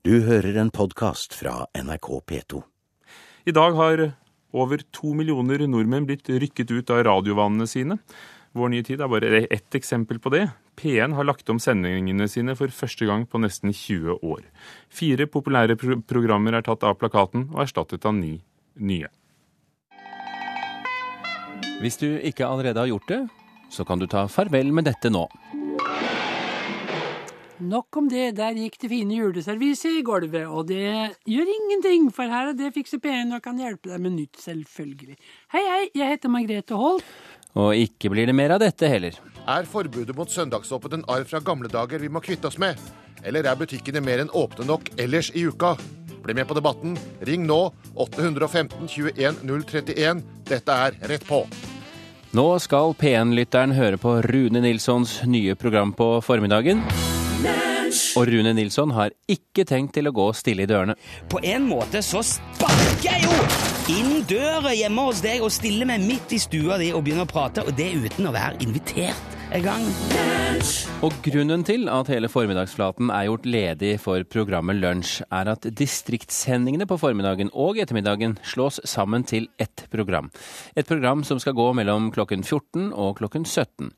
Du hører en podkast fra NRK P2. I dag har over to millioner nordmenn blitt rykket ut av radiovanene sine. Vår nye tid er bare ett eksempel på det. P1 har lagt om sendingene sine for første gang på nesten 20 år. Fire populære pro programmer er tatt av plakaten og erstattet av ni nye. Hvis du ikke allerede har gjort det, så kan du ta farvel med dette nå. Nok om det, der gikk det fine juleserviset i gulvet, og det gjør ingenting, for her er det fikser P1 og kan hjelpe deg med nytt, selvfølgelig. Hei, hei, jeg heter Margrethe Holt. Og ikke blir det mer av dette heller. Er forbudet mot søndagsåpent en arv fra gamle dager vi må kvitte oss med? Eller er butikkene mer enn åpne nok ellers i uka? Bli med på debatten. Ring nå 815 21 031. Dette er Rett på. Nå skal P1-lytteren høre på Rune Nilssons nye program på formiddagen. Og Rune Nilsson har ikke tenkt til å gå stille i dørene. På en måte så sparker jeg jo inn døra hjemme hos deg og stiller meg midt i stua di og begynner å prate, og det uten å være invitert engang. Og grunnen til at hele formiddagsflaten er gjort ledig for programmet Lunsj, er at distriktssendingene på formiddagen og ettermiddagen slås sammen til ett program. Et program som skal gå mellom klokken 14 og klokken 17.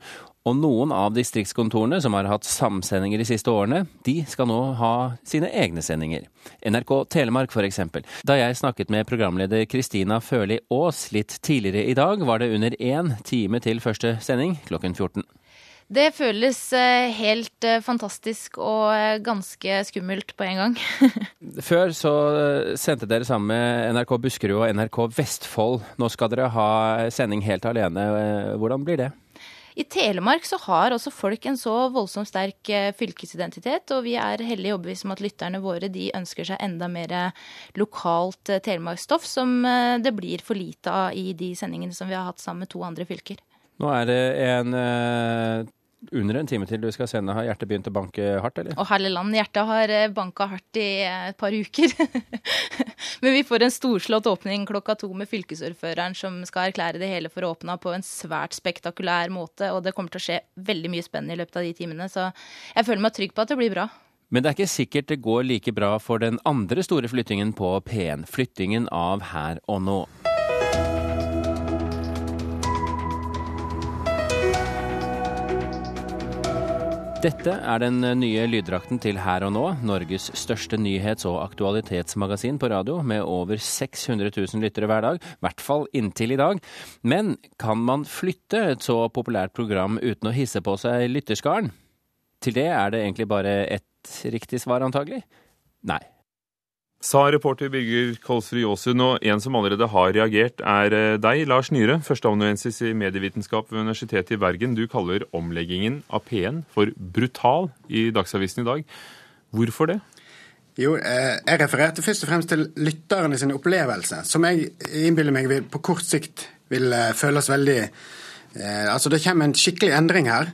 Og noen av distriktskontorene som har hatt samsendinger de siste årene, de skal nå ha sine egne sendinger. NRK Telemark eksempel. Da jeg snakket med programleder Kristina Førli Aas litt tidligere i dag, var det under én time til første sending klokken 14. Det føles helt fantastisk og ganske skummelt på en gang. Før så sendte dere sammen med NRK Buskerud og NRK Vestfold. Nå skal dere ha sending helt alene. Hvordan blir det? I Telemark så har også folk en så voldsomt sterk fylkesidentitet, og vi er hellig overbevist om at lytterne våre de ønsker seg enda mer lokalt telemarksstoff, som det blir for lite av i de sendingene som vi har hatt sammen med to andre fylker. Nå er det en under en time til du skal sende. Har hjertet begynt å banke hardt, eller? Å herlig land, hjertet har banka hardt i et par uker. Men vi får en storslått åpning klokka to med fylkesordføreren som skal erklære det hele for åpna på en svært spektakulær måte. Og det kommer til å skje veldig mye spennende i løpet av de timene, så jeg føler meg trygg på at det blir bra. Men det er ikke sikkert det går like bra for den andre store flyttingen på P1. Flyttingen av Her og nå. Dette er den nye lyddrakten til Her og nå, Norges største nyhets- og aktualitetsmagasin på radio, med over 600 000 lyttere hver dag, i hvert fall inntil i dag. Men kan man flytte et så populært program uten å hisse på seg lytterskaren? Til det er det egentlig bare ett riktig svar, antagelig? Nei. Sa reporter Birger Kolsrud Jåsund, og en som allerede har reagert, er deg, Lars Nyhre, førsteamanuensis i medievitenskap ved Universitetet i Bergen. Du kaller omleggingen av P1 for brutal i Dagsavisen i dag. Hvorfor det? Jo, jeg refererte først og fremst til lytterne sin opplevelse, som jeg innbiller meg på kort sikt vil føles veldig eh, Altså, det kommer en skikkelig endring her,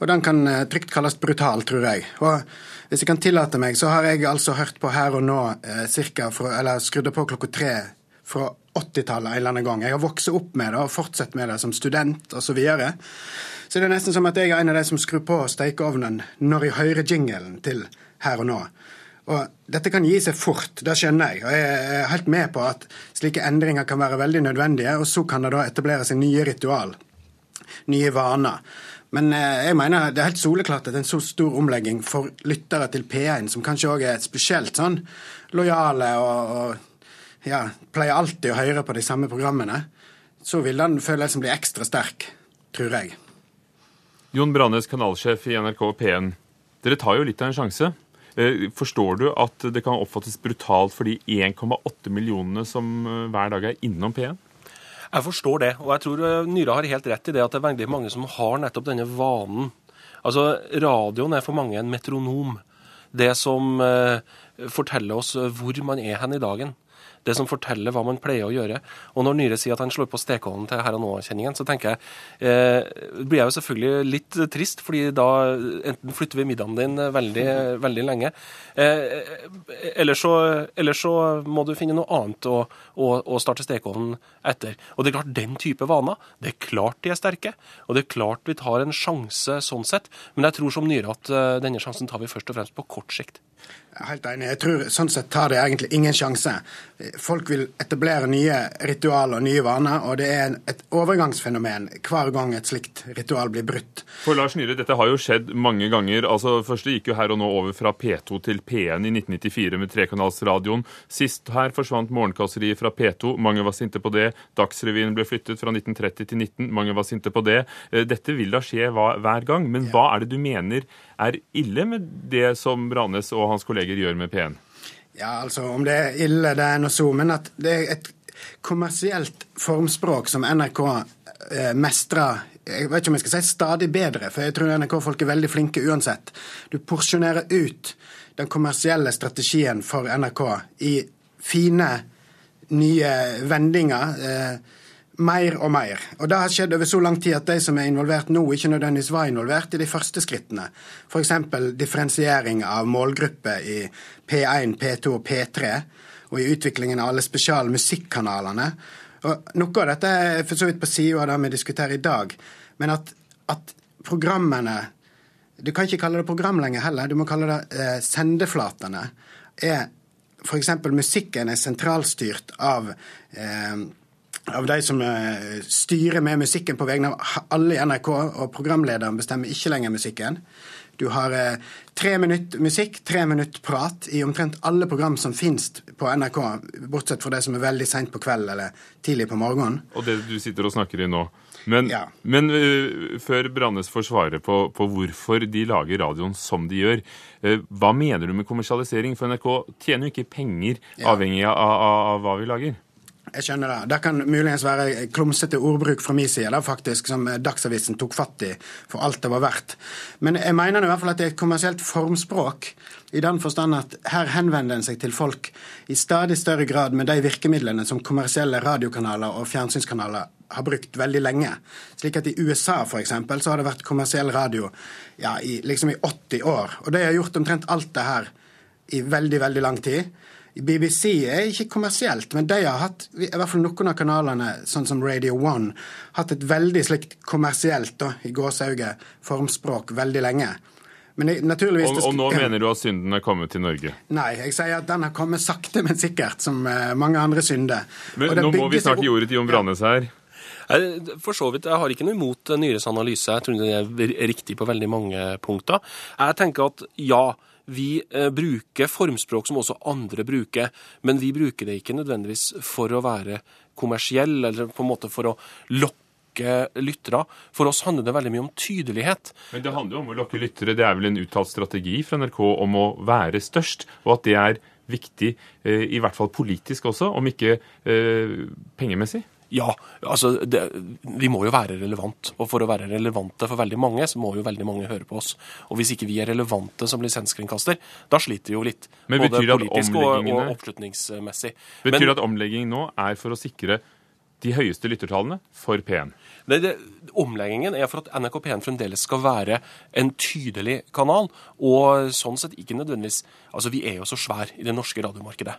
og den kan trygt kalles brutal, tror jeg. Og hvis jeg kan tillate meg, så har jeg altså hørt på Her og nå eh, cirka fra, eller skrudd på klokka tre fra 80-tallet en eller annen gang. Jeg har vokst opp med det og fortsatt med det som student osv. Så, videre. så det er nesten som at jeg er en av de som skrur på stekeovnen når jeg hører jingelen til Her og nå. Og Dette kan gi seg fort, det skjønner jeg. Og jeg er helt med på at slike endringer kan være veldig nødvendige, og så kan det da etableres en nye ritual. Nye vaner. Men jeg mener det er helt soleklart at en så stor omlegging for lyttere til P1, som kanskje òg er spesielt sånn lojale og, og ja, pleier alltid å høre på de samme programmene, så vil den følelsen bli ekstra sterk, tror jeg. Jon Brannes, kanalsjef i NRK P1. Dere tar jo litt av en sjanse. Forstår du at det kan oppfattes brutalt for de 1,8 millionene som hver dag er innom P1? Jeg forstår det, og jeg tror Nyra har helt rett i det at det er veldig mange som har nettopp denne vanen. Altså, Radioen er for mange en metronom. Det som eh, forteller oss hvor man er hen i dagen. Det som forteller hva man pleier å gjøre. Og når Nyre sier at han slår på stekeovnen til Her og Nå-kjenningen, så tenker jeg eh, blir jeg jo selvfølgelig litt trist, fordi da enten flytter vi middagen din veldig, veldig lenge, eh, eller, så, eller, så, må du finne noe annet å, å, å starte stekeovnen etter. Og det er klart, den type vaner, det er klart de er sterke, og det er klart vi tar en sjanse sånn sett, men jeg tror som Nyre at eh, denne sjansen tar vi først og fremst på kort sikt. Jeg er helt enig. Jeg tror sånn sett tar det egentlig ingen sjanse. Folk vil etablere nye ritualer og nye vaner, og det er et overgangsfenomen hver gang et slikt ritual blir brutt. For Lars Nyhre, dette har jo skjedd mange ganger. Altså, først gikk jo her og nå over fra P2 til P1 i 1994 med trekanalsradioen. Sist her forsvant Morgenkasseriet fra P2. Mange var sinte på det. Dagsrevyen ble flyttet fra 1930 til 19. Mange var sinte på det. Eh, dette vil da skje hver gang. Men hva er det du mener er ille med det som Branes og hans kolleger gjør med P1? Ja, altså om det er ille, det er noe så, men at det er et kommersielt formspråk som NRK eh, mestrer jeg vet ikke om jeg skal si stadig bedre, for jeg tror NRK-folk er veldig flinke uansett. Du porsjonerer ut den kommersielle strategien for NRK i fine, nye vendinger. Eh, mer og mer. Og det har skjedd over så lang tid at de som er involvert nå, ikke nødvendigvis var involvert i de første skrittene. F.eks. differensiering av målgrupper i P1, P2 og P3, og i utviklingen av alle spesiale musikkanalene. Og Noe av dette er for så vidt på sida av det vi diskuterer i dag, men at, at, programmene Du kan ikke kalle det program lenger heller, du må kalle det eh, sendeflatene. Er F.eks. musikken er sentralstyrt av eh, av de som eh, styrer med musikken på vegne av alle i NRK, og programlederen bestemmer ikke lenger musikken. Du har eh, tre minutter musikk, tre minutter prat i omtrent alle program som finnes på NRK, bortsett fra det som er veldig seint på kveld eller tidlig på morgenen. Og det du sitter og snakker i nå. Men, ja. men uh, før Brannes får svare på, på, hvorfor de lager radioen som de gjør, uh, hva mener du med kommersialisering? For NRK tjener jo ikke penger avhengig av, av, av hva vi lager. Jeg skjønner det. Det kan muligens være klumsete ordbruk fra min side, faktisk, som Dagsavisen tok fatt i for alt det var verdt. Men jeg mener i hvert fall at det er et kommersielt formspråk, i den forstand at her henvender en seg til folk i stadig større grad med de virkemidlene som kommersielle radiokanaler og fjernsynskanaler har brukt veldig lenge. Slik at i USA for eksempel, så har det vært kommersiell radio ja, i, liksom i 80 år. Og de har gjort omtrent alt det her i veldig, veldig lang tid. BBC er ikke kommersielt, men de har hatt, i hvert fall noen av kanalene, sånn som Radio One, hatt et veldig slikt kommersielt, da, i gåsehauget, formspråk veldig lenge. Men jeg, naturligvis... Og, og nå mener du at synden er kommet til Norge? Nei, jeg sier at den har kommet sakte, men sikkert, som eh, mange andre synder. Men nå må vi snart gi ordet til Jon Brannes her. For så vidt, Jeg har ikke noe imot Nyres analyse. Jeg tror det er riktig på veldig mange punkter. Jeg tenker at ja, vi eh, bruker formspråk som også andre bruker, men vi bruker det ikke nødvendigvis for å være kommersiell, eller på en måte for å lokke lyttere. For oss handler det veldig mye om tydelighet. Men det handler jo om å lokke lyttere. Det er vel en uttalt strategi fra NRK om å være størst, og at det er viktig, eh, i hvert fall politisk også, om ikke eh, pengemessig? Ja, altså det, vi må jo være relevant. Og for å være relevante for veldig mange, så må jo veldig mange høre på oss. Og hvis ikke vi er relevante som lisenskringkaster, da sliter vi jo litt. Men både politisk og, og oppslutningsmessig. Betyr Men, at omlegging nå er for å sikre de høyeste lyttertallene for P1? Det, det, omleggingen er for at NRK P1 fremdeles skal være en tydelig kanal. Og sånn sett ikke nødvendigvis Altså, vi er jo så svær i det norske radiomarkedet.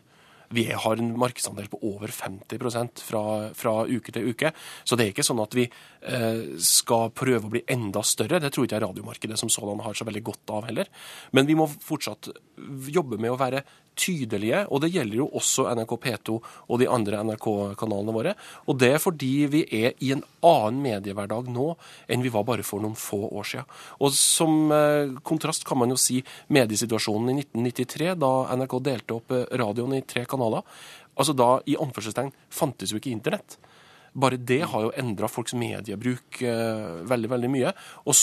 Vi har en markedsandel på over 50% fra, fra uke til uke. Så det er ikke sånn at vi eh, skal prøve å bli enda større. Det tror ikke jeg radiomarkedet som sådan har så veldig godt av heller. Men vi må fortsatt jobbe med å være tydelige, og det gjelder jo også NRK P2 og de andre NRK-kanalene våre. Og det er fordi vi er i en annen mediehverdag nå enn vi var bare for noen få år siden. Og som eh, kontrast kan man jo si mediesituasjonen i 1993, da NRK delte opp eh, radioen i tre kanaler. Altså da, i anførselstegn, fantes jo ikke internett. Bare det har jo endra folks mediebruk eh, veldig veldig mye. Og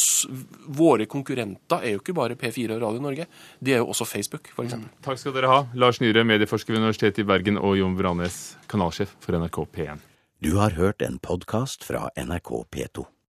våre konkurrenter er jo ikke bare P4 og Radio Norge, de er jo også Facebook, f.eks. Mm. Takk skal dere ha, Lars Nyhre, medieforsker ved Universitetet i Bergen, og Jon Vranes, kanalsjef for NRK P1. Du har hørt en podkast fra NRK P2.